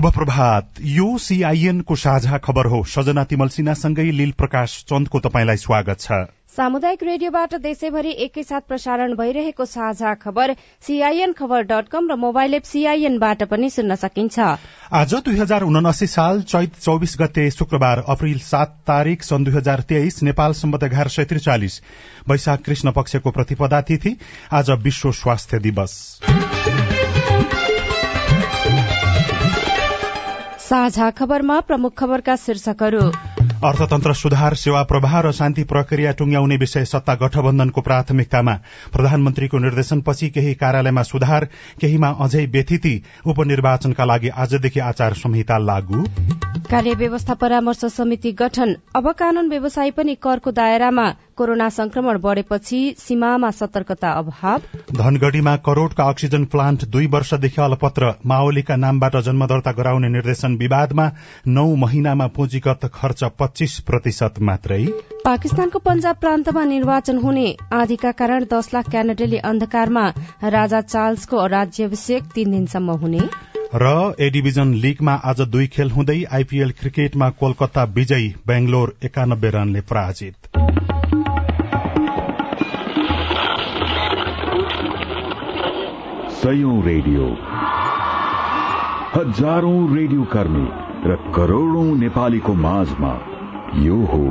शुभ प्रभात यो सीआईएन को साझा खबर हो। सजना तिमल सिन्हासँगै लील प्रकाश चन्दको तपाईँलाई स्वागत छ। सामुदायिक रेडियोबाट देशैभरि एकैसाथ प्रसारण भइरहेको साझा खबर सीआईएन खबर डट कम र मोबाइल एप सीआईएनबाट पनि सुन्न सकिन्छ। आज दुई हजार उनासी साल चैत चौबिस गते शुक्रबार अप्रेल सात तारीक सन् दुई हजार तेइस नेपाल सम्बत एघार सय त्रिचालिस। वैशाख कृष्ण पक्षको प्रतिपदा तिथि आज विश्व स्वास्थ्य दिवस। साझा खबरमा प्रमुख खबरका शीर्षकहरू। अर्थतन्त्र सुधार सेवा प्रवाह र शान्ति प्रक्रिया टुंग्याउने विषय सत्ता गठबन्धनको प्राथमिकतामा। प्रधानमन्त्रीको निर्देशनपछि केही कार्यालयमा सुधार केहीमा अझै व्यथिति उपनिर्वाचनका लागि आजदेखि आचार संहिता लागू। कार्य व्यवस्था परामर्श समिति गठन। अब कानून व्यवसायी पनि करको दायरामा कोरोना संक्रमण बढ़ेपछि सीमामा सतर्कता अभाव। धनगढ़ीमा करोड़का अक्सिजन प्लान्ट दुई वर्षदेखि अलपत्र। माओलीका नामबाट जन्म दर्ता गराउने निर्देशन विवादमा नौ महिनामा पुँजीगत खर्च पच्चीस प्रतिशत मात्रै। पाकिस्तानको पंजाब प्रान्तमा निर्वाचन हुने आँधीका कारण दश लाख क्यानाडेली अन्धकारमा। राजा चार्ल्सको राज्याभिषेक तीन दिनसम्म हुने। र ए डिभिजन लीगमा आज दुई खेल हुँदै आइपीएल क्रिकेटमा कोलकाता विजयी बेंगलोर एकानब्बे रनले पराजित। रेडियो। हजारौं रेडियो कर्मी र करोड़ौं नेपालीको माझमा यो हो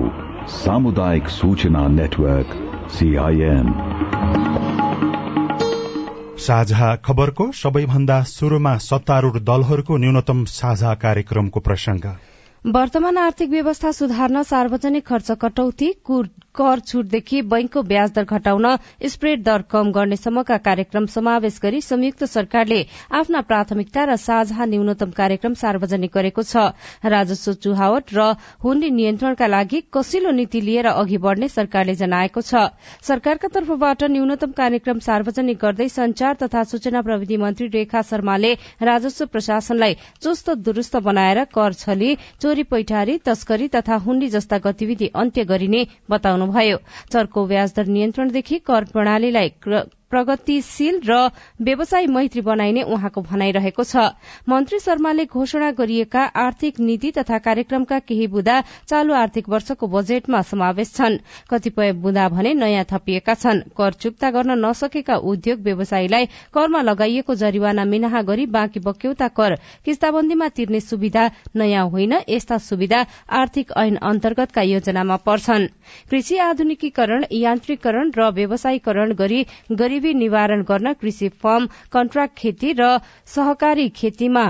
सामुदायिक सूचना नेटवर्क सीआईएन साझा खबरको सबैभन्दा शुरूमा सत्तारूढ़ दलहरूको न्यूनतम साझा कार्यक्रमको प्रसंग वर्तमान आर्थिक व्यवस्था सुधार्न सार्वजनिक खर्च कटौती कर छूटदेखि बैंकको ब्याज दर घटाउन स्प्रेड दर कम गर्नेसम्मका कार्यक्रम समावेश गरी संयुक्त सरकारले आफ्ना प्राथमिकता र साझा न्यूनतम कार्यक्रम सार्वजनिक गरेको छ। राजस्व चुहावट र हुण्डी नियन्त्रणका लागि कसिलो नीति लिएर अघि बढ़ने सरकारले जनाएको छ। सरकारका तर्फबाट न्यूनतम कार्यक्रम सार्वजनिक गर्दै संचार तथा सूचना प्रविधि मन्त्री रेखा शर्माले राजस्व प्रशासनलाई चुस्त दुरूस्त बनाएर कर छली चोरी पैठारी तस्करी तथा हुण्डी जस्ता गतिविधि अन्त्य गरिने बताउनुभयो चर्को ब्याजदर नियन्त्रणदेखि कर प्रणालीलाई प्रगतिशील र व्यवसाय मैत्री बनाइने उहाँको भनाइरहेको छ। मन्त्री शर्माले घोषणा गरिएका आर्थिक नीति तथा कार्यक्रमका केही बुँदा चालू आर्थिक वर्षको बजेटमा समावेश छन्। कतिपय बुँदा भने नयाँ थपिएका छन्। कर चुक्ता गर्न नसकेका उद्योग व्यवसायीलाई करमा लगाइएको जरिवाना मिनाहा गरी बाँकी बक्यौता कर किस्ताबन्दीमा तिर्ने सुविधा नयाँ होइन यस्ता सुविधा आर्थिक ऐन अन्तर्गतका योजनामा पर्छन्। कृषि आधुनिकीकरण यान्त्रिकरण र व्यवसायीकरण गरी गरीबी निवारण गर्न कृषि फर्म कन्ट्राक्ट खेती र सहकारी खेतीमा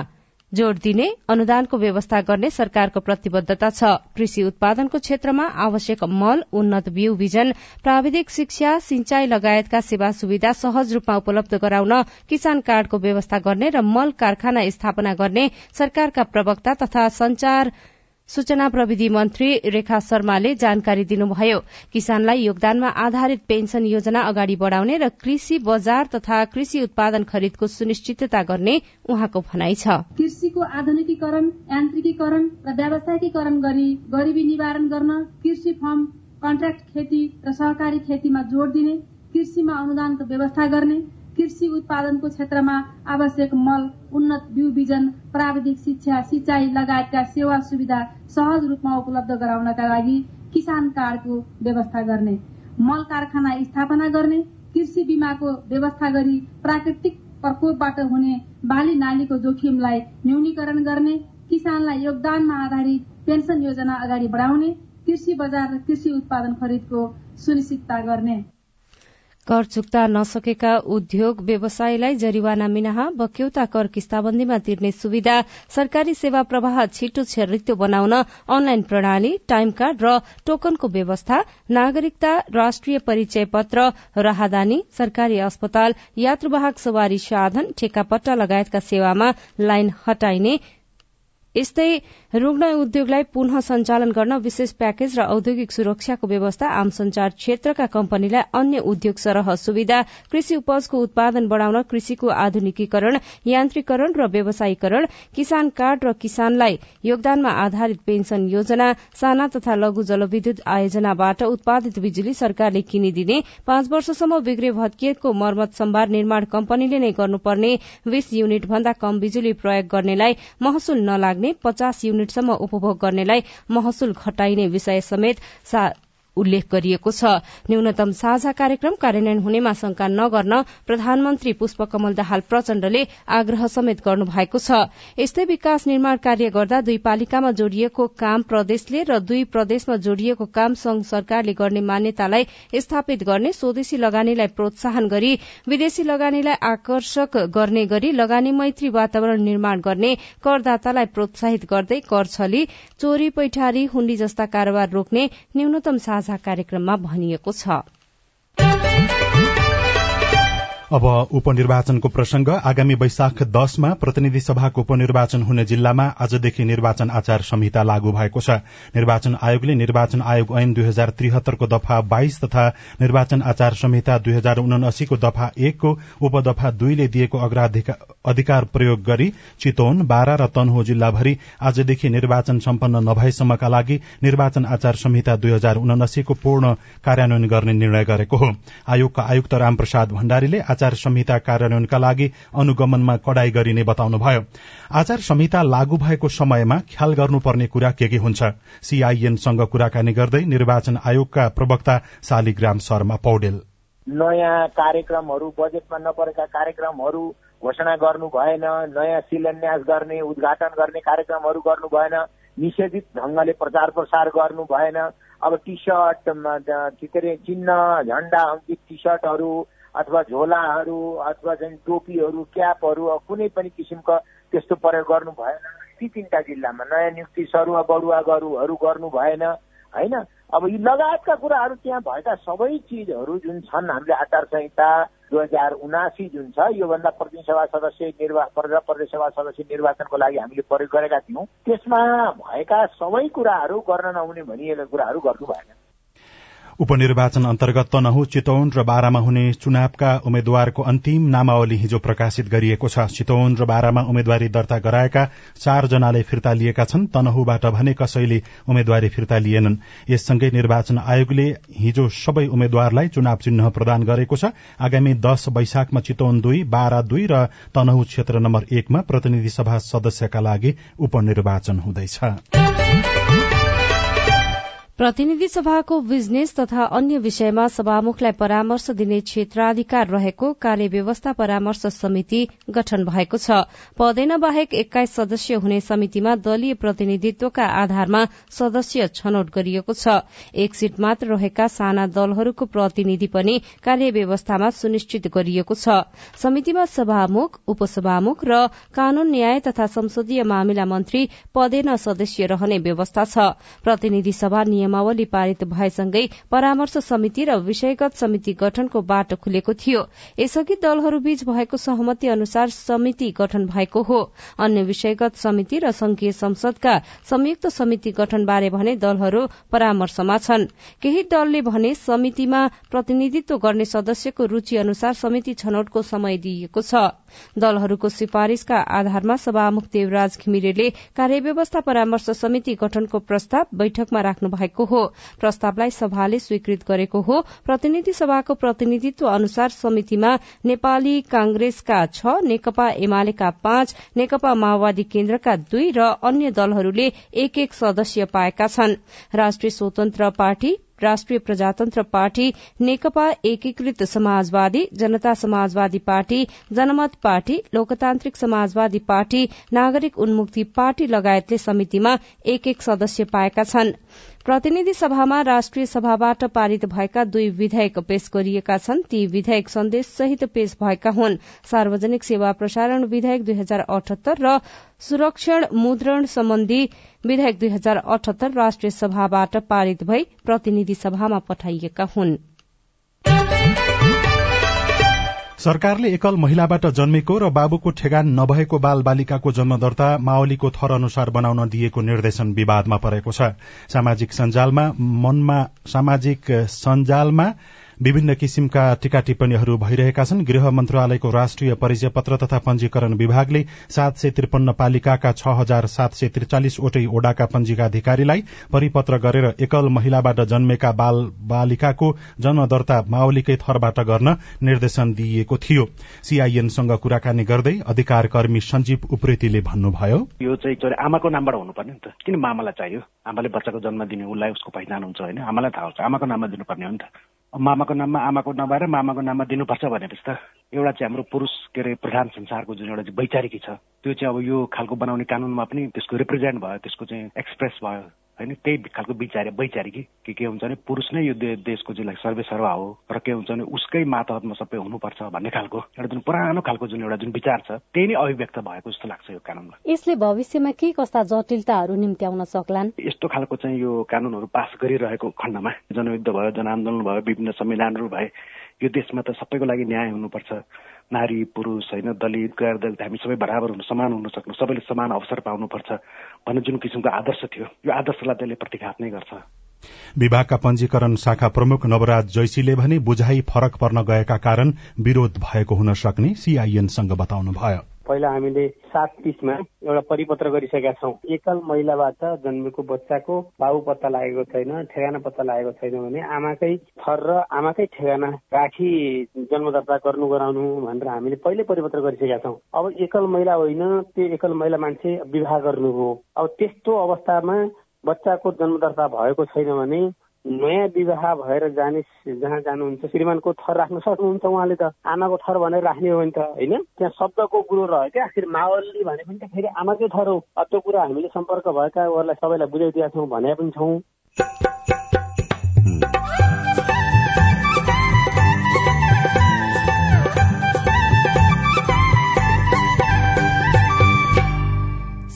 जोड़ दिने अनुदानको व्यवस्था गर्ने सरकारको प्रतिबद्धता छ। कृषि उत्पादनको क्षेत्रमा आवश्यक मल उन्नत बिउ बिजन प्राविधिक शिक्षा सिंचाई लगायतका सेवा सुविधा सहज रूपमा उपलब्ध गराउन किसान कार्डको व्यवस्था गर्ने र मल कारखाना स्थापना गर्ने सरकारका प्रवक्ता तथा संचार सूचना प्रविधि मन्त्री रेखा शर्माले जानकारी दिनुभयो किसानलाई योगदानमा आधारित पेन्सन योजना अगाडि बढ़ाउने र कृषि बजार तथा कृषि उत्पादन खरिदको सुनिश्चितता गर्ने उहाँको भनाइ छ। कृषिको आधुनिकीकरण यान्त्रिकीकरण र व्यावसायिकीकरण गरी गरिबी निवारण गर्न कृषि फर्म कन्ट्राक्ट खेती र सहकारी खेतीमा जोड़ दिने कृषिमा अनुदानको व्यवस्था गर्ने कृषि उत्पादनको क्षेत्रमा आवश्यक मल उन्नत बिउ बिजन प्राविधिक शिक्षा सिंचाई लगायतका सेवा सुविधा सहज रूपमा उपलब्ध गराउनका लागि किसान कार्डको व्यवस्था गर्ने मल कारखाना स्थापना गर्ने कृषि बीमाको व्यवस्था गरी प्राकृतिक प्रकोपबाट हुने बाली नालीको जोखिमलाई न्यूनीकरण गर्ने किसानलाई योगदानमा आधारित पेन्सन योजना अगाडि बढाउने कृषि बजार र कृषि उत्पादन खरिदको सुनिश्चितता गर्ने। कर चुक्ता नसकेका उद्योग व्यवसायलाई जरिवाना मिनाहा बक्यौता कर किस्ताबन्दीमा तिर्ने सुविधा सरकारी सेवा प्रवाह छिटो छरितो बनाउन अनलाइन प्रणाली टाइम कार्ड र टोकनको व्यवस्था नागरिकता राष्ट्रिय परिचय पत्र राहदानी सरकारी अस्पताल यात्रुवाहक सवारी साधन ठेकापट्टा लगायतका सेवामा लाइन हटाइने यस्तै रुग्ण उद्योगलाई पुनः सञ्चालन गर्न विशेष प्याकेज र औद्योगिक सुरक्षाको व्यवस्था आम संचार क्षेत्रका कम्पनीलाई अन्य उद्योग सरह सुविधा कृषि उपजको उत्पादन बढ़ाउन कृषिको आधुनिकीकरण यान्त्रिकरण र व्यवसायीकरण किसान कार्ड र किसानलाई योगदानमा आधारित पेन्सन योजना साना तथा लघु जलविद्युत आयोजनाबाट उत्पादित बिजुली सरकारले किनिदिने पाँच वर्षसम्म बिग्रे भत्किएको मर्मत सम्भार निर्माण कम्पनीले नै गर्नुपर्ने बीस युनिट भन्दा कम बिजुली प्रयोग गर्नेलाई महसुल नलाग्ने लाग्ने पचास युनिटसम्म उपभोग गर्नेलाई महसुल घटाइने विषय समेत उल्लेख गरिएको छ। न्यूनतम साझा कार्यक्रम कार्यान्वयन हुनेमा शंका नगर्न प्रधानमन्त्री पुष्पकमल दाहाल प्रचण्डले आग्रह समेत गर्नु भएको छ। यस्तै विकास निर्माण कार्य गर्दा दुई पालिकामा जोडिएको काम प्रदेशले र दुई प्रदेशमा जोडिएको काम संघ सरकारले गर्ने मान्यतालाई स्थापित गर्ने स्वदेशी लगानीलाई प्रोत्साहन गरी विदेशी लगानीलाई आकर्षक गर्ने गरी लगानी मैत्री वातावरण निर्माण गर्ने करदातालाई प्रोत्साहित गर्दै कर छली चोरी पैठारी हुण्डी जस्ता कारोबार रोक्ने न्यूनतम साझा कार्यक्रममा भनिएको छ। अब उपनिर्वाचनको प्रसंग। आगामी वैशाख दशमा प्रतिनिधि सभाको उपनिर्वाचन हुने जिल्लामा आजदेखि निर्वाचन आचार संहिता लागू भएको छ। निर्वाचन आयोगले निर्वाचन आयोग ऐन दुई हजार त्रिहत्तरको दफा बाइस तथा निर्वाचन आचार संहिता दुई हजार उनासीको दफा एकको उपदफा दुईले दिएको अधिकार प्रयोग गरी चितवन बारा र तनहु जिल्लाभरि आजदेखि निर्वाचन सम्पन्न नभएसम्मका लागि निर्वाचन आचार संहिता दुई हजार उनासीको पूर्ण कार्यान्वयन गर्ने निर्णय गरेको हो। आयोगका आयुक्त रामप्रसाद भण्डारीले आचार संहिता कार्यान्वयनका लागि अनुगमनमा कडाई गरिने बताउनुभयो। आचार संहिता लागू भएको समयमा ख्याल गर्नुपर्ने कुरा के के हुन्छ? सीआईएनसँग कुराकानी गर्दै निर्वाचन आयोगका प्रवक्ता शालिग्राम शर्मा पौडेल। नयाँ कार्यक्रमहरू बजेटमा नपरेका कार्यक्रमहरू घोषणा गर्नु भएन नयाँ शिलान्यास गर्ने उद्घाटन गर्ने कार्यक्रमहरू गर्नु भएन निषेधित ढंगले प्रचार प्रसार गर्नु भएन। अब टी सर्ट के अरे चिन्ह झण्डा अङ्कित टी सर्टहरू अथवा झोलाहरू अथवा चाहिँ टोपीहरू क्यापहरू कुनै पनि किसिमको त्यस्तो प्रयोग गर्नु भएन। ती तिनवटा जिल्लामा नयाँ नियुक्ति सरुवा बढुवा गरुहरू गर्नु भएन होइन? अब यी लगायतका कुराहरू त्यहाँ भएका सबै चिजहरू जुन छन् हामीले आचार संहिता दुई हजार उनासी जुन छ योभन्दा सभा सदस्य निर्वा प्रदेश सभा सदस्य निर्वाचनको लागि हामीले प्रयोग गरेका थियौँ। त्यसमा भएका सबै कुराहरू गर्न नहुने भनिएका कुराहरू गर्नु भएन। उपनिर्वाचन अन्तर्गत तनहु चितौन र बारामा हुने चुनावका उम्मेद्वारको अन्तिम नामावली हिजो प्रकाशित गरिएको छ। चितौन र बारामा उम्मेद्वारी दर्ता गराएका चारजनाले फिर्ता लिएका छन्। तनहुबाट भने कसैले उम्मेद्वारी फिर्ता लिएनन्। यससँगै निर्वाचन आयोगले हिजो सबै उम्मेद्वारलाई चुनाव चिन्ह प्रदान गरेको छ। आगामी दश वैशाखमा चितौन दुई बारा दुई र तनहु क्षेत्र नम्बर एकमा प्रतिनिधि सभा सदस्यका लागि उपनिर्वाचन हुँदैछ। प्रतिनिधि सभाको बिजनेस तथा अन्य विषयमा सभामुखलाई परामर्श दिने क्षेत्राधिकार रहेको कार्यव्यवस्था परामर्श समिति गठन भएको छ। पदेन बाहेक एक्काइस सदस्य हुने समितिमा दलीय प्रतिनिधित्वका आधारमा सदस्य छनौट गरिएको छ। एक सीट मात्र रहेका साना दलहरूको प्रतिनिधि पनि कार्यव्यवस्थामा सुनिश्चित गरिएको छ। समितिमा सभामुख उपसभामुख र कानून न्याय तथा संसदीय मामिला मन्त्री पदेन सदस्य रहने व्यवस्था छ। प्रतिनिधि सभा नियमावली पारित भएसँगै परामर्श समिति र विषयगत समिति गठनको बाटो खुलेको थियो। यसअघि दलहरूबीच भएको सहमति अनुसार समिति गठन भएको हो। अन्य विषयगत समिति र संघीय संसदका संयुक्त समिति गठनबारे भने दलहरू परामर्शमा छन्। केही दलले भने समितिमा प्रतिनिधित्व गर्ने सदस्यको रूचि अनुसार समिति छनौटको समय दिइएको छ। दलहरूको सिफारिशका आधारमा सभामुख देवराज घिमिरेले कार्यव्यवस्था परामर्श समिति गठनको प्रस्ताव बैठकमा राख्नु भएको भएको हो। प्रस्तावलाई सभाले स्वीकृत गरेको हो। प्रतिनिधि सभाको प्रतिनिधित्व अनुसार समितिमा नेपाली कांग्रेसका छ नेकपा एमालेका पाँच नेकपा माओवादी केन्द्रका दुई र अन्य दलहरूले एक एक सदस्य पाएका छन्। राष्ट्रिय स्वतन्त्र पार्टी राष्ट्रिय प्रजातन्त्र पार्टी नेकपा एकीकृत समाजवादी जनता समाजवादी पार्टी जनमत पार्टी लोकतान्त्रिक समाजवादी पार्टी नागरिक उन्मुक्ति पार्टी लगायतले समितिमा एक एक सदस्य पाएका छन्। प्रतिनिधि सभामा राष्ट्रिय सभाबाट पारित भएका दुई विधेयक पेश गरिएका छन्। ती विधेयक सन्देश सहित पेश भएका हुन्। सार्वजनिक सेवा प्रसारण विधेयक दुई हजार अठहत्तर र सुरक्षण मुद्रण सम्बन्धी विधेयक दुई हजार अठहत्तर राष्ट्रिय सभाबाट पारित भई प्रतिनिधि सभामा पठाइएका हुन्। सरकारले एकल महिलाबाट जन्मेको र बाबुको ठेगान नभएको बाल बालिकाको जन्म दर्ता माओलीको थर अनुसार बनाउन दिएको निर्देशन विवादमा परेको छ। सामाजिक सञ्जालमा मनमा सामाजिक सञ्जालमा विभिन्न किसिमका टीका टिप्पणीहरू भइरहेका छन्। गृह मन्त्रालयको राष्ट्रिय परिचय पत्र तथा पञ्जीकरण विभागले सात सय त्रिपन्न पालिकाका छ हजार सात सय त्रिचालिसवटै ओडाका पञ्जीका अधिकारीलाई परिपत्र गरेर एकल महिलाबाट जन्मेका बाल बालिकाको जन्म दर्ता माओलीकै थरबाट गर्न निर्देशन दिइएको थियो। सीआईएनसँग कुराकानी गर्दै अधिकार कर्मी सञ्जीव उप्रेतीले भन्नुभयो। यो चाहिँ आमाको नामबाट हुनुपर्ने नि त। किन मामालाई चाहियो? आमाले बच्चाको जन्म दिने उसलाई उसको पहिचान हुन्छ होइन? आमालाई थाहा हुन्छ। आमाको नाममा दिनुपर्ने हो नि त। मामाको नाममा आमाको नभएर मामाको नाममा दिनुपर्छ भनेपछि त एउटा चाहिँ हाम्रो पुरुष के अरे प्रधान संसारको जुन एउटा चाहिँ वैचारिकी छ त्यो चाहिँ अब यो खालको बनाउने कानुनमा पनि त्यसको रिप्रेजेन्ट भयो त्यसको चाहिँ एक्सप्रेस भयो। होइन त्यही खालको विचार वैचारिकी के के हुन्छ भने पुरुष नै यो देशको चाहिँ सर्वे सर्वा हो र के हुन्छ भने उसकै मातहतमा सबै हुनुपर्छ भन्ने खालको एउटा जुन पुरानो खालको जुन एउटा जुन विचार छ त्यही नै अभिव्यक्त भएको जस्तो लाग्छ यो कानुनमा। यसले भविष्यमा के कस्ता जटिलताहरू निम्त्याउन सक्लान्? यस्तो खालको चाहिँ यो कानुनहरू पास गरिरहेको खण्डमा जनयुद्ध भयो जनआन्दोलन भयो विभिन्न संविधानहरू भए यो देशमा त सबैको लागि न्याय हुनुपर्छ। नारी पुरुष होइन दलित गैर दलित हामी सबै बराबर हुनु समान हुन सक्नु सबैले समान अवसर पाउनुपर्छ भन्ने जुन किसिमको आदर्श थियो यो आदर्शलाई त्यसले प्रतिघात नै गर्छ। विभागका पञ्जीकरण शाखा प्रमुख नवराज जैसीले भने बुझाइ फरक पर्न गएका कारण विरोध भएको हुन सक्ने सीआईएनसँग बताउनुभयो। पहिला हामीले सात तिसमा एउटा परिपत्र गरिसकेका छौँ। एकल महिलाबाट जन्मेको बच्चाको बाबु पत्ता लागेको छैन ठेगाना पत्ता लागेको छैन भने आमाकै थर र आमाकै ठेगाना राखी जन्म दर्ता गर्नु गराउनु भनेर हामीले पहिले परिपत्र गरिसकेका छौँ। अब एकल महिला होइन त्यो एकल महिला मान्छे विवाह गर्नु हो। अब त्यस्तो अवस्थामा बच्चाको जन्म दर्ता भएको छैन भने नयाँ विवाह भएर जाने जहाँ जानुहुन्छ श्रीमानको थर राख्न सक्नुहुन्छ उहाँले त। आमाको थर भनेर राख्ने हो भने त होइन? त्यहाँ शब्दको कुरो रह्यो क्या। आखिर मावली भने पनि त फेरि आमाकै थर हो। त्यो कुरा हामीले सम्पर्क भएकाहरूलाई सबैलाई बुझाइदिएका छौँ भने पनि छौँ।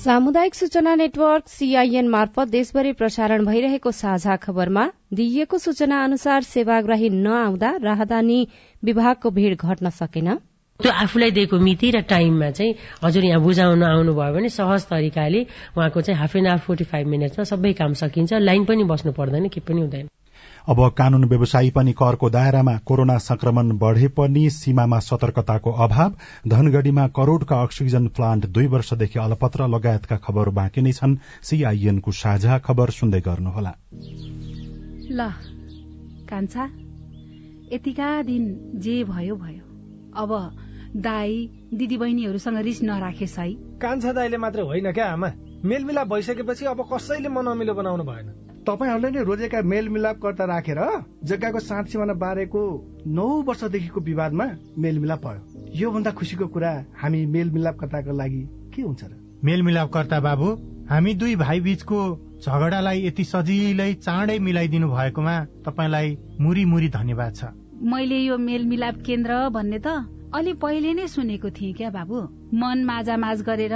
सामुदायिक सूचना नेटवर्क सीआईएन मार्फत देशभरि प्रसारण भइरहेको साझा खबरमा दिइएको सूचना अनुसार सेवाग्राही नआउँदा राहदानी विभागको भीड़ घट्न सकेन। त्यो आफूलाई दिएको मिति र टाइममा चाहिँ हजुर यहाँ बुझाउन आउनुभयो भने सहज तरिकाले उहाँको चाहिँ half an hour forty five मिनट्समा सबै काम सकिन्छ। लाइन पनि बस्नु पर्दैन के पनि हुँदैन। अब कानून व्यवसायी पनि करको दायरामा कोरोना संक्रमण बढ़े पनि सीमामा सतर्कताको अभाव। धनगढ़ीमा करोड़का अक्सिजन प्लान्ट दुई वर्षदेखि अलपत्र लगायतका खबर बाँकी नै छन्। सीआईएनको साझा खबर सुन्दै गर्नुहोला। ल कान्छा यतिका दिन जे भयो भयो। अब दाई दिदी बहिनीहरूसँग रिस नराखेस् है। कान्छा दाईले मात्र होइन क्या आमा। मेलमिलाप भइसकेपछि अब कसैले मन अमिलो बनाउनु भएन। तपाईँहरूले नै रोजेका मेलमिलापकर्ता राखेर जग्गाको साँठ सिमाना बारेको नौ वर्षदेखिको विवादमा मेलमिलाप भयो। योभन्दा खुसीको कुरा हामी मेलमिलापकर्ताको लागि के हुन्छ र? मेलमिलापकर्ता बाबु हामी दुई भाइ बीचको झगडालाई यति सजिलै चाँडै मिलाइदिनु भएकोमा तपाईँलाई मुरी मुरी धन्यवाद छ। मैले यो मेलमिलाप केन्द्र भन्ने त अलि पहिले नै सुनेको थिएँ क्या बाबु? मन माझा माझ गरेर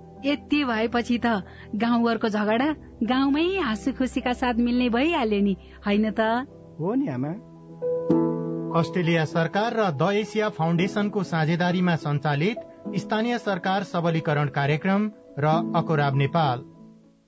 यति भएपछि त गाउँघरको झगडा गाउँमै हाँसु खुसीका साथ मिल्ने भइहाल्यो नि होइन त? हो नि आमा। अस्ट्रेलिया सरकार र द एसिया फाउन्डेशनको साझेदारीमा सञ्चालित स्थानीय सरकार सबलीकरण कार्यक्रम र अकोराब नेपाल।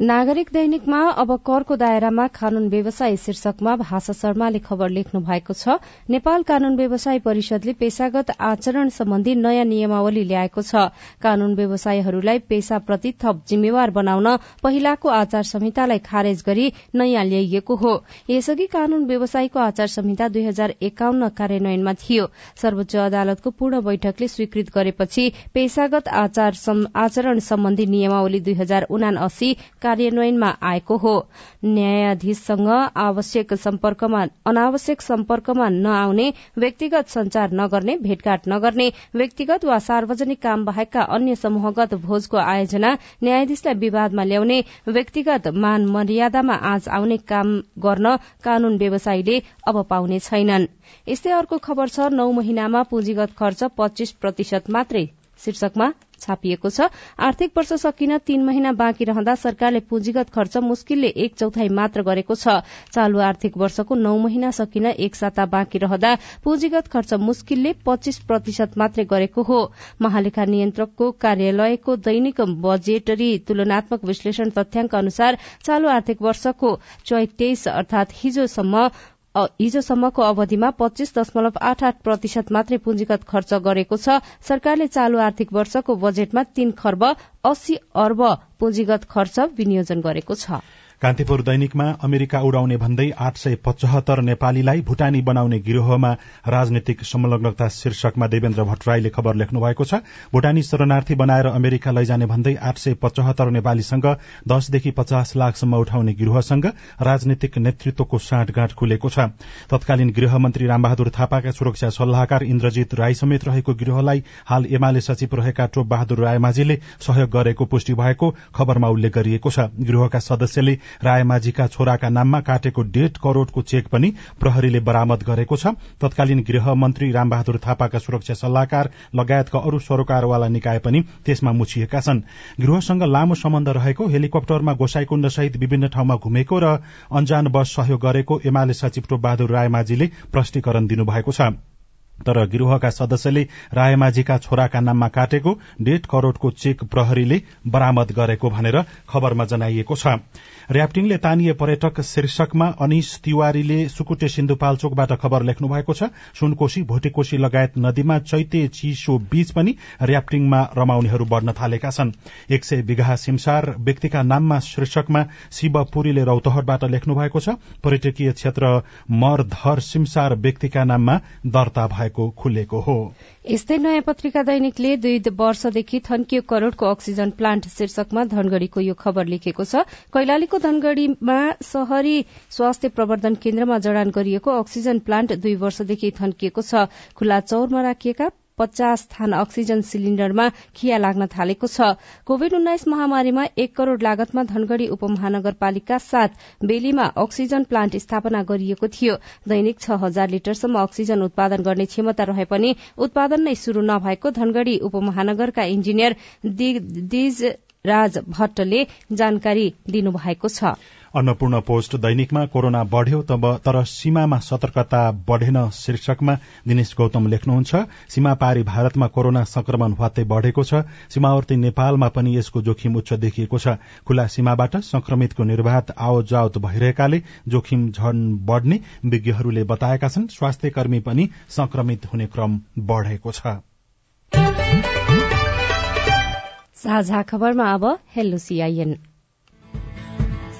नागरिक दैनिकमा अब करको दायरामा कानून व्यवसाय शीर्षकमा भाषा शर्माले खबर लेख्नु भएको छ। नेपाल कानून व्यवसाय परिषदले पेशागत आचरण सम्बन्धी नयाँ नियमावली ल्याएको छ। कानून व्यवसायहरूलाई पेशाप्रति थप जिम्मेवार बनाउन पहिलाको आचार संहितालाई खारेज गरी नयाँ ल्याइएको हो। यसअघि कानून व्यवसायको आचार संहिता दुई हजार एकाउन्न कार्यान्वयनमा थियो। सर्वोच्च अदालतको पूर्ण बैठकले स्वीकृत गरेपछि पेशागत आचरण सम्बन्धी नियमावली दुई हजार उना कार्यान्वयनमा आएको हो। न्यायाधीशसँग आवश्यक सम्पर्कमा अनावश्यक सम्पर्कमा नआउने व्यक्तिगत संचार नगर्ने भेटघाट नगर्ने व्यक्तिगत वा सार्वजनिक काम बाहेकका अन्य समूहगत भोजको आयोजना न्यायाधीशलाई विवादमा ल्याउने व्यक्तिगत मान मर्यादामा आज आउने काम गर्न कानून व्यवसायीले अब पाउने छैनन्। यस्तै अर्को खबर छ नौ महिनामा पुँजीगत खर्च पच्चीस प्रतिशत मात्रै। शीर्षकमा छापिएको छ। आर्थिक वर्ष सकिन तीन महिना बाँकी रहँदा सरकारले पुँजीगत खर्च मुस्किलले एक चौथाई मात्र गरेको छ। चालू आर्थिक वर्षको नौ महिना सकिन एक साता बाँकी रहँदा पुँजीगत खर्च मुस्किलले पच्चीस प्रतिशत मात्रै गरेको हो। महालेखा नियन्त्रकको कार्यालयको दैनिक बजेटरी तुलनात्मक विश्लेषण तथ्याङ्क अनुसार चालू आर्थिक वर्षको चैत तेइस अर्थात हिजोसम्म हिजोसम्मको अवधिमा पच्चीस दशमलव आठ आठ प्रतिशत मात्रै पुँजीगत खर्च गरेको छ। सरकारले चालू आर्थिक वर्षको बजेटमा तीन खर्ब अस्सी अर्ब पुँजीगत खर्च विनियोजन गरेको छ। कान्तिपुर दैनिकमा अमेरिका उडाउने भन्दै आठ सय पचहत्तर नेपालीलाई भूटानी बनाउने गिरोहमा राजनीतिक संलग्नता शीर्षकमा देवेन्द्र भट्टराईले खबर लेख्नु भएको छ। भूटानी शरणार्थी बनाएर अमेरिका लैजाने भन्दै आठ सय पचहत्तर नेपालीसँग दसदेखि पचास लाखसम्म उठाउने गिरोहसँग राजनीतिक नेतृत्वको साँठगाँठ खुलेको छ। तत्कालीन गृहमन्त्री रामबहादुर थापाका सुरक्षा सल्लाहकार इन्द्रजित राई समेत रहेको गिरोहलाई हाल एमाले सचिव रहेका टोप बहादुर रायमाझीले सहयोग गरेको पुष्टि भएको खबरमा उल्लेख गरिएको छ। गृहका सदस्यले रायमाझीका छोराका नाममा काटेको डेढ करोड़को चेक पनि प्रहरीले बरामद गरेको छ। तत्कालीन गृहमन्त्री रामबहादुर थापाका सुरक्षा सल्लाहकार लगायतका अरू सरोकारवाला निकाय पनि त्यसमा मुछिएका छन्। गृहसँग लामो सम्बन्ध रहेको हेलिकप्टरमा गोसाईकुण्ड सहित विभिन्न ठाउँमा घुमेको र अन्जान बस सहयोग गरेको एमाले सचिव टोप बहादुर रायमाझीले प्रष्टीकरण दिनुभएको छ। तर गिरोहका सदस्यले रायमाझीका छोराका नाममा काटेको डेढ करोड़को चेक प्रहरीले बरामद गरेको भनेर खबरमा जनाइएको छ। र्याप्टिङले तानिए पर्यटक शीर्षकमा अनिश तिवारीले सुकुटे सिन्धुपाल्चोकबाट खबर लेख्नु भएको छ। सुनकोशी भोटेकोशी लगायत नदीमा चैते चिसो बीच पनि र्याप्टिङमा रमाउनेहरू बढ़न थालेका छन्। एक सय बिघा सिमसार व्यक्तिका नाममा शीर्षकमा शिव पुरीले रौतहटबाट लेख्नु भएको छ। पर्यटकीय क्षेत्र मरधर सिमसार व्यक्तिका नाममा दर्ता भएको खुलेको हो। यस्तै नयाँ पत्रिका दैनिकले दुई वर्षदेखि थन्कियो करोड़को अक्सिजन प्लान्ट शीर्षकमा धनगढ़ीको यो खबर लेखेको छ। कैलालीको धनगढ़ीमा शहरी स्वास्थ्य प्रवर्धन केन्द्रमा जडान गरिएको अक्सिजन प्लान्ट दुई वर्षदेखि थन्किएको छ। खुल्ला चौरमा राखिएका पचास थान अक्सिजन सिलिण्डरमा खिया लाग्न थालेको छ। कोविड उन्नाइस महामारीमा एक करोड़ लागतमा धनगढ़ी उपमहानगरपालिका साथ बेलीमा अक्सिजन प्लान्ट स्थापना गरिएको थियो। दैनिक छ हजार लिटरसम्म अक्सिजन उत्पादन गर्ने क्षमता रहे पनि उत्पादन नै शुरू नभएको धनगढ़ी उपमहानगरका इन्जिनियर दिज राज भट्टले जानकारी दिनुभएको छ। अन्नपूर्ण पोस्ट दैनिकमा कोरोना बढ़्यो तर सीमामा सतर्कता बढ़ेन शीर्षकमा दिनेश गौतम लेख्नुहुन्छ सीमा पारी भारतमा कोरोना संक्रमण हवात्तै बढ़ेको छ सीमावर्ती नेपालमा पनि यसको जोखिम उच्च देखिएको छ। खुल्ला सीमाबाट संक्रमितको निर्वाध आवजावत भइरहेकाले जोखिम झन बढ़ने विज्ञहरूले बताएका छन्। स्वास्थ्य कर्मी पनि संक्रमित हुने क्रम बढ़ेको छ। साझा खबरमा अब हेलो सीआईएन।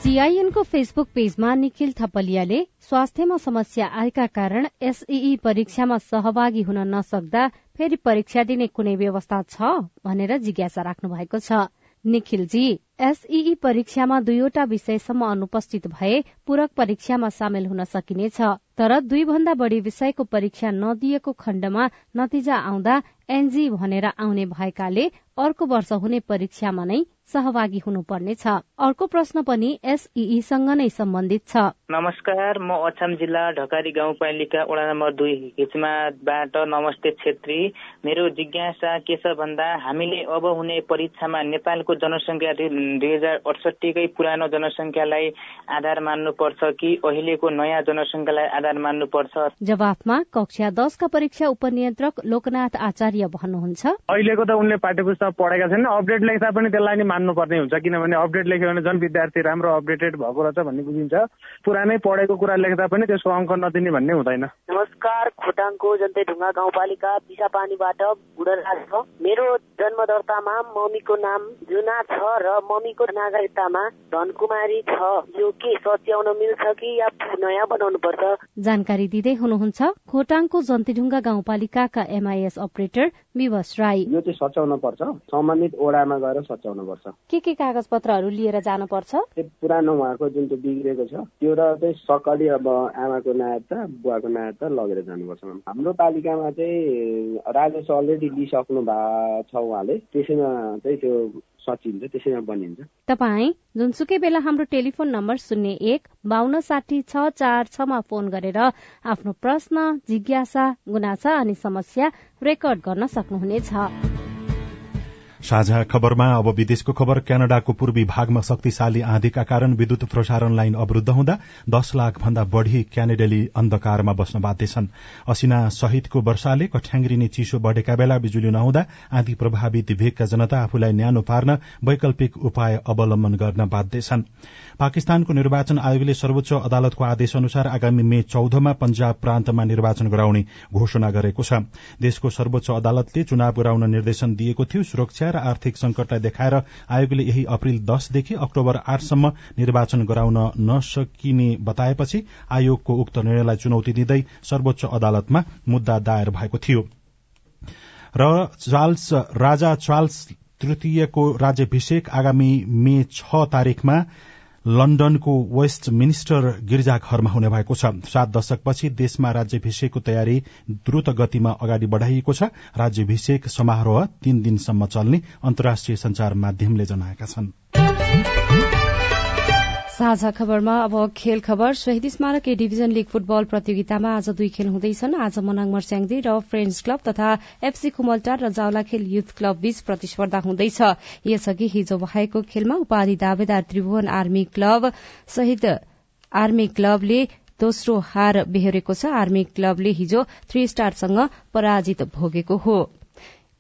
सीआईएनको फेसबुक पेजमा निखिल थपलियाले स्वास्थ्यमा समस्या आएका कारण एसईई परीक्षामा सहभागी हुन नसक्दा फेरि परीक्षा दिने कुनै व्यवस्था छ भनेर जिज्ञासा राख्नु भएको छ। निखिलजी एसईई परीक्षामा दुईवटा विषयसम्म अनुपस्थित भए पूरक परीक्षामा सामेल हुन सकिनेछ तर दुई भन्दा बढ़ी विषयको परीक्षा नदिएको खण्डमा नतिजा आउँदा एनजी भनेर आउने भएकाले अर्को वर्ष हुने परीक्षामा नै सहभागी हुनुपर्नेछ। अर्को प्रश्न पनि एसईसँग नै सम्बन्धित छ। नमस्कार म अछाम जिल्ला ढकारी गाउँपालिका वडा नम्बर दुई हिचमाबाट नमस्ते छेत्री। मेरो जिज्ञासा के छ भन्दा हामीले अब हुने परीक्षामा नेपालको जनसङ्ख्या दुई हजार अडसठीकै पुरानो जनसङ्ख्यालाई आधार मान्नुपर्छ कि अहिलेको नयाँ जनसङ्ख्यालाई आधार मान्नुपर्छ? जवाफमा कक्षा दशका परीक्षा उपनियन्त्रक लोकनाथ आचार्य भन्नुहुन्छ। अहिलेको त उनले पाठ्य पुस्तक पढेका छैन अपडेट लेख्दा पनि त्यसलाई नै मान्नुपर्ने हुन्छ किनभने अपडेट लेख्यो भने झन् विद्यार्थी राम्रो अपडेटेड भएको रहेछ भन्ने बुझिन्छ। पुरानै पढेको कुरा लेख्दा पनि त्यसको अङ्क नदिने भन्ने हुँदैन। नमस्कार खोटाङको जन्तै ढुङ्गा गाउँपालिका पिसापानीबाट बुढराज छ मेरो जन्म दर्तामा मम्मीको नाम जुना छ र मम्मीको नागरिकतामा धनकुमारी छ। यो के सच्याउन मिल्छ कि या नयाँ बनाउनु पर्छ जानकारी दिँदै हुनुहुन्छ खोटाङको जन्तीढुङ्गा गाउँपालिकाका एमआइएस अपरेटर विवश राई। यो चाहिँ सच्याउन पर्छ। सम्बन्धित ओडामा गएर सच्याउन पर्छ। के के कागज पत्रहरू लिएर जानुपर्छ? त्यो पुरानो उहाँको जुन चाहिँ बिग्रेको छ त्यो र चाहिँ सकली अब आमाको नायता बुवाको नायता लगेर जानुपर्छ हाम्रो पालिकामा चाहिँ राजेश अलरेडी लिइसक्नु भएको छ उहाँले त्यसैमा चाहिँ त्यो सचिन्छ त्यसैमा बनिन्छ। तपाईँ जुनसुकै बेला हाम्रो टेलिफोन नम्बर शून्य एक बान्न साठी छ चार छमा फोन गरेर आफ्नो प्रश्न जिज्ञासा गुनासा अनि समस्या रेकर्ड गर्न सक्नुहुनेछ। साझा खबरमा अब विदेशको खबर क्यानाडाको पूर्वी भागमा शक्तिशाली आँधीका कारण विद्युत प्रसारण लाइन अवरूद्ध हुँदा दश लाख भन्दा बढ़ी क्यानेडेली अन्धकारमा बस्न बाध्य छन्। असिना सहितको वर्षाले कठ्याङ्ग्रिने चिसो बढ़ेका बेला बिजुली नहुँदा आँधी प्रभावित भेगका जनता आफूलाई न्यानो पार्न वैकल्पिक उपाय अवलम्बन गर्न बाध्य छन्। पाकिस्तानको निर्वाचन आयोगले सर्वोच्च अदालतको आदेश अनुसार आगामी मे चौधमा पंजाब प्रान्तमा निर्वाचन गराउने घोषणा गरेको छ। देशको सर्वोच्च अदालतले चुनाव गराउन निर्देशन दिएको थियो। सुरक्षा र आर्थिक संकटलाई देखाएर आयोगले यही अप्रेल दशदेखि अक्टोबर आठसम्म निर्वाचन गराउन नसकिने बताएपछि आयोगको उक्त निर्णयलाई चुनौती दिँदै सर्वोच्च अदालतमा मुद्दा दायर भएको थियो। र राजा चार्ल्स तृतीयको राज्यभिषेक आगामी मे छ तारीकमा लण्डनको वेस्ट मिनिस्टर गिर्जाघरमा हुने भएको छ। सात दशकपछि देशमा राज्यभिषेकको तयारी द्रुत गतिमा अगाडि बढ़ाइएको छ। राज्यभिषेक समारोह तीन दिनसम्म चल्ने अन्तर्राष्ट्रिय संचार माध्यमले जनाएका छन्। साझा खबरमा अब खेल खबर। शहीद स्मारक ए डिभिजन लीग फुटबल प्रतियोगितामा आज दुई खेल हुँदैछन्। आज मनाङ मर्स्याङदी र फ्रेन्ड्स क्लब तथा एफसी कुमलटार र जावलाखेल युथ क्लब बीच प्रतिस्पर्धा हुँदैछ। यसअघि हिजो भएको खेलमा उपाधि दावेदार त्रिभुवन आर्मी क्लब सहित आर्मी क्लबले दोस्रो हार बेहोरेको छ। आर्मी क्लबले हिजो थ्री स्टारसँग पराजित भोगेको हो।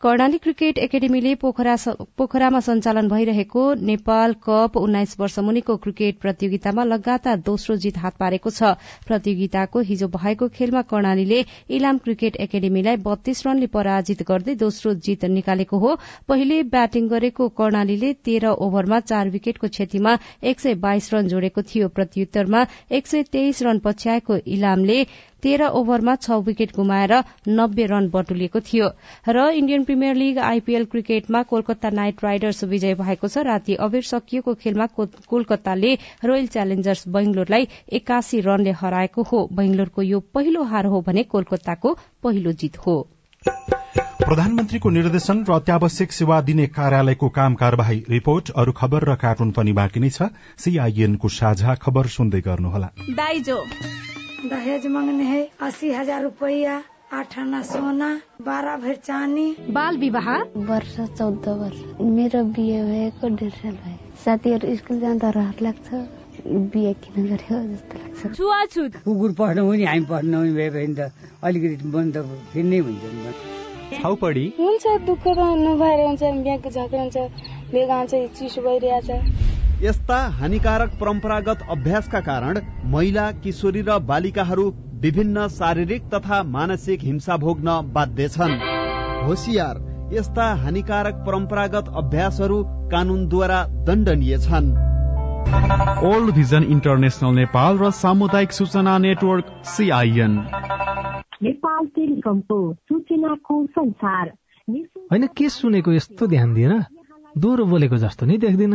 कर्णाली क्रिकेट एकाडेमीले पोखरामा सञ्चालन भइरहेको नेपाल कप उन्नाइस वर्ष मुनिको क्रिकेट प्रतियोगितामा लगातार दोस्रो जित हात पारेको छ। प्रतियोगिताको हिजो भएको खेलमा कर्णालीले इलाम क्रिकेट एकाडेमीलाई बत्तीस रनले पराजित गर्दै दोस्रो जित निकालेको हो। पहिले ब्याटिङ गरेको कर्णालीले तेह्र ओभरमा चार विकेटको क्षतिमा एक सय बाइस रन जोडेको थियो। प्रत्युत्तरमा एक सय तेइस रन पछ्याएको इलामले तेह्र ओभरमा छ विकेट गुमाएर नब्बे रन बटुलिएको थियो। र इण्डियन प्रिमियर लीग आईपीएल क्रिकेटमा कोलकाता नाइट राइडर्स विजय भएको छ। राति अबेर सकिएको खेलमा कोलकाताले रोयल च्यालेन्जर्स बेंगलोरलाई एकासी रनले हराएको हो। बेंगलोरको यो पहिलो हार हो भने कोलकाताको पहिलो जित हो। प्रधानमन्त्रीको निर्देशन र अत्यावश्यक सेवा दिने कार्यालयको काम कार्यवाही रिपोर्ट अरू खबर र कार्टुन पनि बाँकी नै छ। सीआईएनको साझा खबर सुन्दै गर्नुहोला। दाइजो दहेज मांगने है अस्सी हजार रुपया आठ आना सोना बाह्र भर चानी बाल विवाह? वर्ष चौध वर्ष। मेरो बिहे भएको डेढ साल भयो साथीहरू स्कुल जाँदा रहर लाग्छ बिहे किन गर्यो जस्तो लाग्छ छुवाछुत कुकुर पढ्नु पनि हामी पढ्नु पनि भए भने त अलिकति बन्द फेरि नै हुन्छ छाउपडी हुन्छ दुःख त नभएर हुन्छ बिहाको झगडा हुन्छ बेगा चाहिँ चिसो भइरहेछ यस्ता हानिकारक परम्परागत अभ्यासका कारण महिला किशोरी र बालिकाहरू विभिन्न शारीरिक तथा मानसिक हिंसा भोग्न बाध्य छन्। होसियार यस्ता हानिकारक परम्परागत अभ्यासहरू कानूनद्वारा दण्डनीय छन्। ओल्ड भिजन इन्टरनेसनल नेपाल र सामुदायिक सूचना नेटवर्क सिआइएन नेपाल टेलिकमको सूचनाको संसार। होइन के सुनेको यस्तो ध्यान दिएर दोहोरो बोलेको जस्तो नै देख्दिन।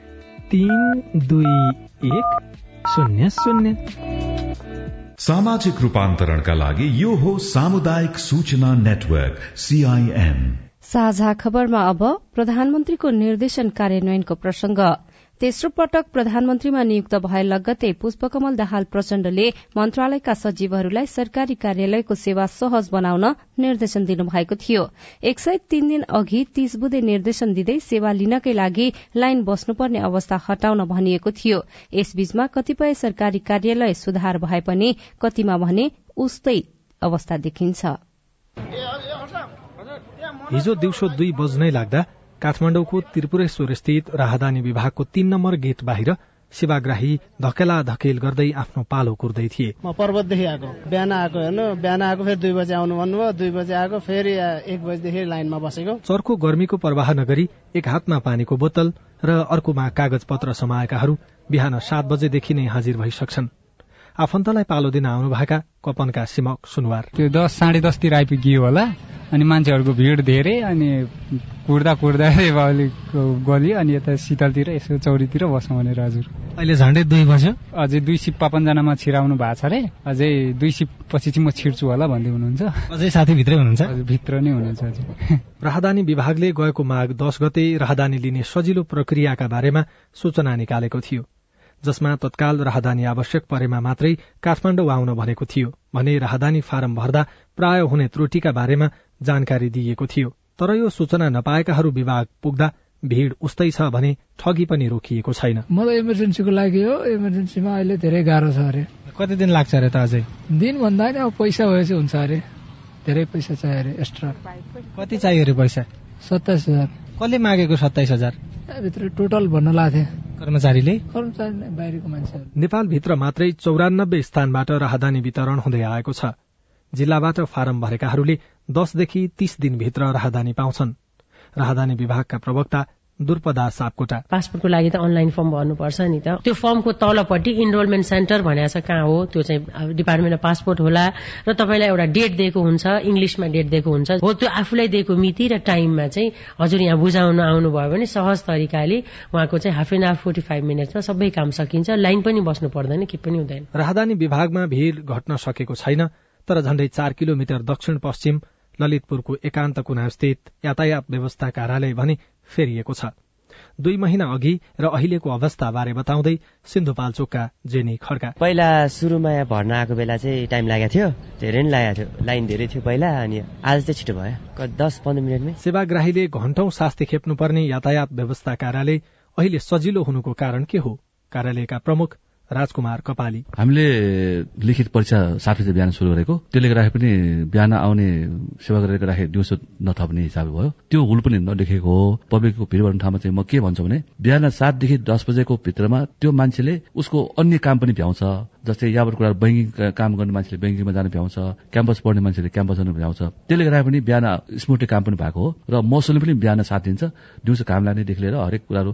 तिन दुई एक शून्य शून्य। सामाजिक रूपान्तरणका लागि यो हो सामुदायिक सूचना नेटवर्क सीआईएन साझा खबरमा अब प्रधानमन्त्रीको निर्देशन कार्यान्वयनको प्रसंग तेस्रो पटक प्रधानमन्त्रीमा नियुक्त भए लगत्तै पुष्पकमल दाहाल प्रचण्डले मन्त्रालयका सचिवहरूलाई सरकारी कार्यालयको सेवा सहज बनाउन निर्देशन दिनुभएको थियो। एक सय तीन दिन अघि तीस बुधे निर्देशन दिँदै सेवा लिनकै लागि लाइन बस्नुपर्ने अवस्था हटाउन भनिएको थियो। यसबीचमा कतिपय सरकारी कार्यालय सुधार भए पनि कतिमा भने उस्तै अवस्था देखिन्छ। हिजो दिउँसो दुई बज्नै लाग्दा काठमाडौँको त्रिपुरेश्वर स्थित राहदानी विभागको तीन नम्बर गेट बाहिर सेवाग्राही धकेला धकेल गर्दै आफ्नो पालो कुर्दै थिए। म पर्वतदेखि आएको। बिहान आएको हेर्नु। बिहान आएको फेरि दुई बजे आउनु भन्नुभयो। दुई बजे आएको फेरि एक बजेदेखि लाइनमा बसेको। चर्को गर्मीको प्रवाह नगरी एक हातमा पानीको बोतल र अर्कोमा कागज पत्र समाएकाहरू बिहान सात बजेदेखि नै हाजिर भइसक्छन्। आफन्तलाई पालो दिन आउनुभएका कपनका सिमक सुनवार। त्यो दस साढे दसतिर आइपुगियो होला अनि मान्छेहरूको भिड धेरै अनि कुर्दा कुर्दा अलिक गल्यो अनि यता शीतलतिर यसो चौरीतिर बसौँ भनेर हजुर। अहिले झन्डै दुई बज्यो। अझै दुई सिप पापनजनामा छिराउनु भएको छ अरे। अझै दुई सिप पछि चाहिँ म छिर्छु होला भन्दै हुनुहुन्छ। अझै साथी भित्रै हुनुहुन्छ भित्र नै हुनुहुन्छ हजुर। राहदानी विभागले गएको माघ दस गते राहदानी लिने सजिलो प्रक्रियाका बारेमा सूचना निकालेको थियो। जसमा तत्काल राहदानी आवश्यक परेमा मात्रै काठमाडौँ आउन भनेको थियो भने राहदानी फारम भर्दा प्राय हुने त्रुटिका बारेमा जानकारी दिइएको थियो। तर यो सूचना नपाएकाहरू विभाग पुग्दा भीड़ उस्तै छ भने ठगी पनि रोकिएको छैन। मलाई इमर्जेन्सीको लागि हो। इमर्जेन्सीमा अहिले धेरै गाह्रो छ अरे। कति दिन लाग्छ अरे त अझै? दिन भन्दा नि अब पैसा भएपछि हुन्छ अरे। धेरै पैसा चाहियो अरे एक्स्ट्रा कति चाहियो अरे पैसा? सत्ताइस हजार। कसले मागेको सत्ताइस हजार? भित्र टोटल भन्न लाथे कर्मचारीले? कर्मचारी बाहिरको मान्छेहरू। नेपालभित्र मात्रै चौरानब्बे स्थानबाट राहदानी वितरण हुँदै आएको छ। जिल्लाबाट फारम भरेकाहरूले दसदेखि तीस दिनभित्र राहदानी पाउँछन्। राहदानी विभागका प्रवक्ता दुर्पदा सापकोटा। पासपोर्टको लागि त अनलाइन फर्म भर्नुपर्छ नि त। त्यो फर्मको तलपट्टि इनरोलमेन्ट सेन्टर भनेको छ कहाँ हो? त्यो चाहिँ डिपार्टमेन्ट अफ पासपोर्ट होला। र तपाईँलाई एउटा डेट दिएको हुन्छ इङ्ग्लिसमा डेट दिएको हुन्छ। हो त्यो आफूलाई दिएको मिति र टाइममा चाहिँ हजुर यहाँ बुझाउन आउनुभयो भने सहज तरिकाले उहाँको चाहिँ half an hour forty five मिनट्समा सबै काम सकिन्छ। लाइन पनि बस्नु पर्दैन के पनि हुँदैन। राहदानी विभागमा भीड़ घट्न सकेको छैन तर झण्डै चार किलोमिटर दक्षिण पश्चिम ललितपुरको एकान्त कुना स्थित यातायात व्यवस्था कार्यालय भने फेरिएको छ। दुई महिना अघि र अहिलेको अवस्था बारे बताउँदै सिन्धुपाल्चोकका जेनी खड्का। पहिला सुरुमा यहाँ भर्न आएको बेला चाहिँ टाइम लागेको थियो धेरै नै लागेको थियो लाइन धेरै थियो पहिला अनि आज चाहिँ छिटो भयो दस पन्ध्र मिनटमै सेवाग्राहीले घण्टौं शास्ति खेप्नुपर्ने यातायात व्यवस्था कार्यालय अहिले सजिलो हुनुको कारण के हो? कार्यालयका प्रमुख राजकुमार कपाली। हामीले लिखित परीक्षा सात बजे बिहान सुरु गरेको। त्यसले गर्दाखेरि पनि बिहान आउने सेवा गरेर राखे दिउँसो नथप्ने हिसाब भयो। त्यो हुल पनि नदेखेको हो। पब्लिकको भिड भन्ने ठाउँमा चाहिँ म के भन्छु भने बिहान सातदेखि दस बजेको भित्रमा त्यो मान्छेले उसको अन्य काम पनि भ्याउँछ। जस्तै यहाँबाट कुरा ब्याङ्किङ काम गर्ने मान्छेले ब्याङ्किङमा जानु भ्याउँछ क्याम्पस पढ्ने मान्छेले क्याम्पस जानु भ्याउँछ। त्यसले गर्दा पनि बिहान स्मुटली काम पनि भएको हो र मौसमले पनि बिहान साथ दिन्छ दिउँसो काम लाग्नेदेखि लिएर हरेक कुराहरू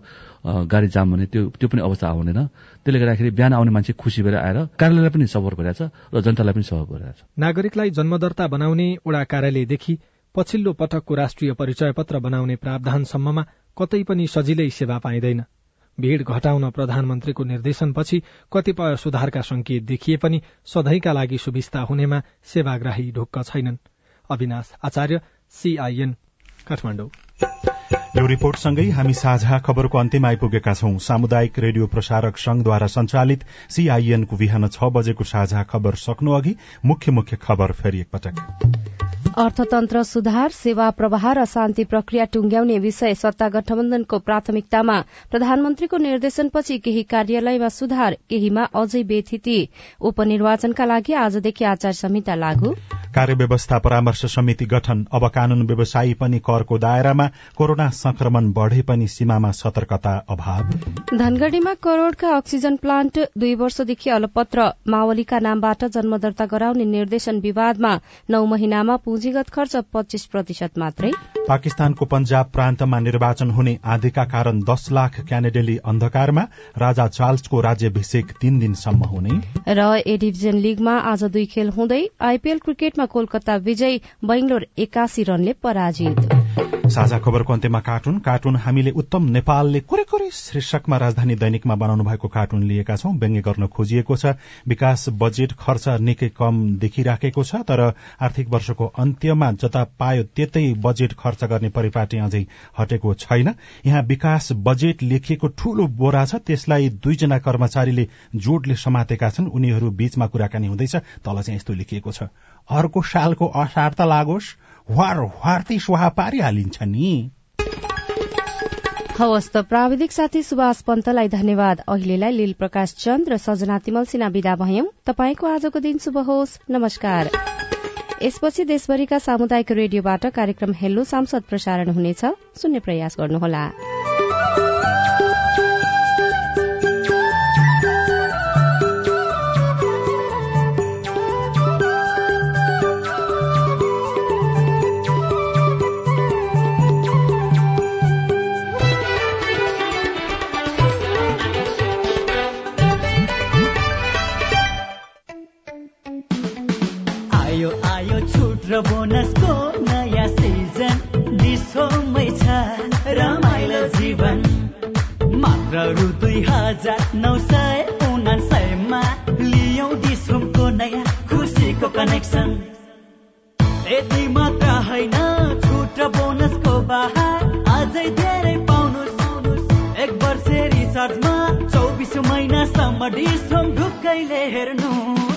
गाडी जाम भने त्यो त्यो पनि अवस्था आउँदैन त्यसले गर्दाखेरि बिहान आउने मान्छे खुसी भएर आएर कार्यालयलाई पनि सपोर्ट गरिरहेछ र जनतालाई पनि सपोर्ट गरिरहेछ। नागरिकलाई जन्मदर्ता बनाउने वडा कार्यालयदेखि पछिल्लो पटकको राष्ट्रिय परिचय पत्र बनाउने प्रावधानसम्ममा कतै पनि सजिलै सेवा पाइँदैन। भीड़ घटाउन प्रधानमन्त्रीको निर्देशनपछि कतिपय सुधारका संकेत देखिए पनि सधैँका लागि सुविस्ता हुनेमा सेवाग्राही ढुक्क छैनन्। अविनाश आचार्य सीआईएन काठमाडौँ। यो रिपोर्टसँगै हामी साझा खबरको अन्त्यमा आइपुगेका छौं। सामुदायिक रेडियो प्रसारक संघद्वारा संचालित सीआईएनको बिहान छ बजेको साझा खबर सक्नु अघि मुख्य मुख्य खबर फेरि एकपटक। अर्थतन्त्र सुधार सेवा प्रवाह र शान्ति प्रक्रिया टुंग्याउने विषय सत्ता गठबन्धनको प्राथमिकतामा प्रधानमन्त्रीको निर्देशनपछि केही कार्यालयमा सुधार केहीमा अझै बेथिति उपनिर्वाचनका लागि आजदेखि आचार संहिता लागू। कार्यव्यवस्था परामर्श समिति गठन। अब कानून व्यवसायी पनि करको दायरामा कोरोना संक्रमण बढ़े पनि सीमामा सतर्कता अभाव। धनगढ़ीमा करोड़का अक्सिजन प्लान्ट दुई वर्षदेखि अलपत्र मावलीका नामबाट जन्म दर्ता गराउने निर्देशन विवादमा नौ महिनामा पुँजीगत खर्च पच्चीस प्रतिशत मात्रै। पाकिस्तानको पञ्जाब प्रान्तमा निर्वाचन हुने आधिका कारण दस लाख क्यानेडेली अन्धकारमा राजा चार्ल्सको राज्यभिषेक तीन दिनसम्म हुने। र ए डिभिजन लीगमा आज दुई खेल हुँदै आईपीएल क्रिकेटमा कोलकाता विजयी बेंगलोर एकासी रनले पराजित। साझा खबरको अन्त्यमा कार्टुन। कार्टुन हामीले उत्तम नेपालले कुरै कुरै शीर्षकमा राजधानी दैनिकमा बनाउनु भएको कार्टुन लिएका छौं। व्यङ्ग्य गर्न खोजिएको छ। विकास बजेट खर्च निकै कम देखिराखेको छ तर आर्थिक वर्षको अन्त्यमा जता पायो त्यतै बजेट खर्च गर्ने परिपाटी अझै हटेको छैन। यहाँ विकास बजेट लेखिएको ठूलो बोरा छ। त्यसलाई दुईजना कर्मचारीले जोडले समातेका छन्। उनीहरू बीचमा कुराकानी हुँदैछ। तल चाहिँ यस्तो लेखिएको छ। अर्को सालको असार त लागोस्। वार वार्ती स्वाहा पारिहालिन्छ नि। हवस् त प्राविधिक साथी सुभाष पन्तलाई धन्यवाद। अहिलेलाई लील प्रकाश चन्द र सजना तिमल सिन्हा विदा भयौं। तपाईँको आजको दिन शुभ होस्। नमस्कार। यसपछि देशभरिका सामुदायिक रेडियोबाट कार्यक्रम हेल्लो सांसद प्रसारण हुनेछ। सुन्ने प्रयास गर्नुहोला। बोनसको नयाँ सिजन डिस्कोमै छ रमाइलो जीवन। मात्र रु दुई हजार नौ सय उनासयमा लियौ डिस्कोमको नयाँ खुसीको कनेक्सन यति मात्र होइन छुट बोनसको बहार अझै धेरै पाउनुहोस् एक वर्ष रिचार्जमा चौबिस महिनासम्म डिस्कोम ढुक्कैले एक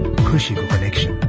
डिस होम खुसीको कनेक्सन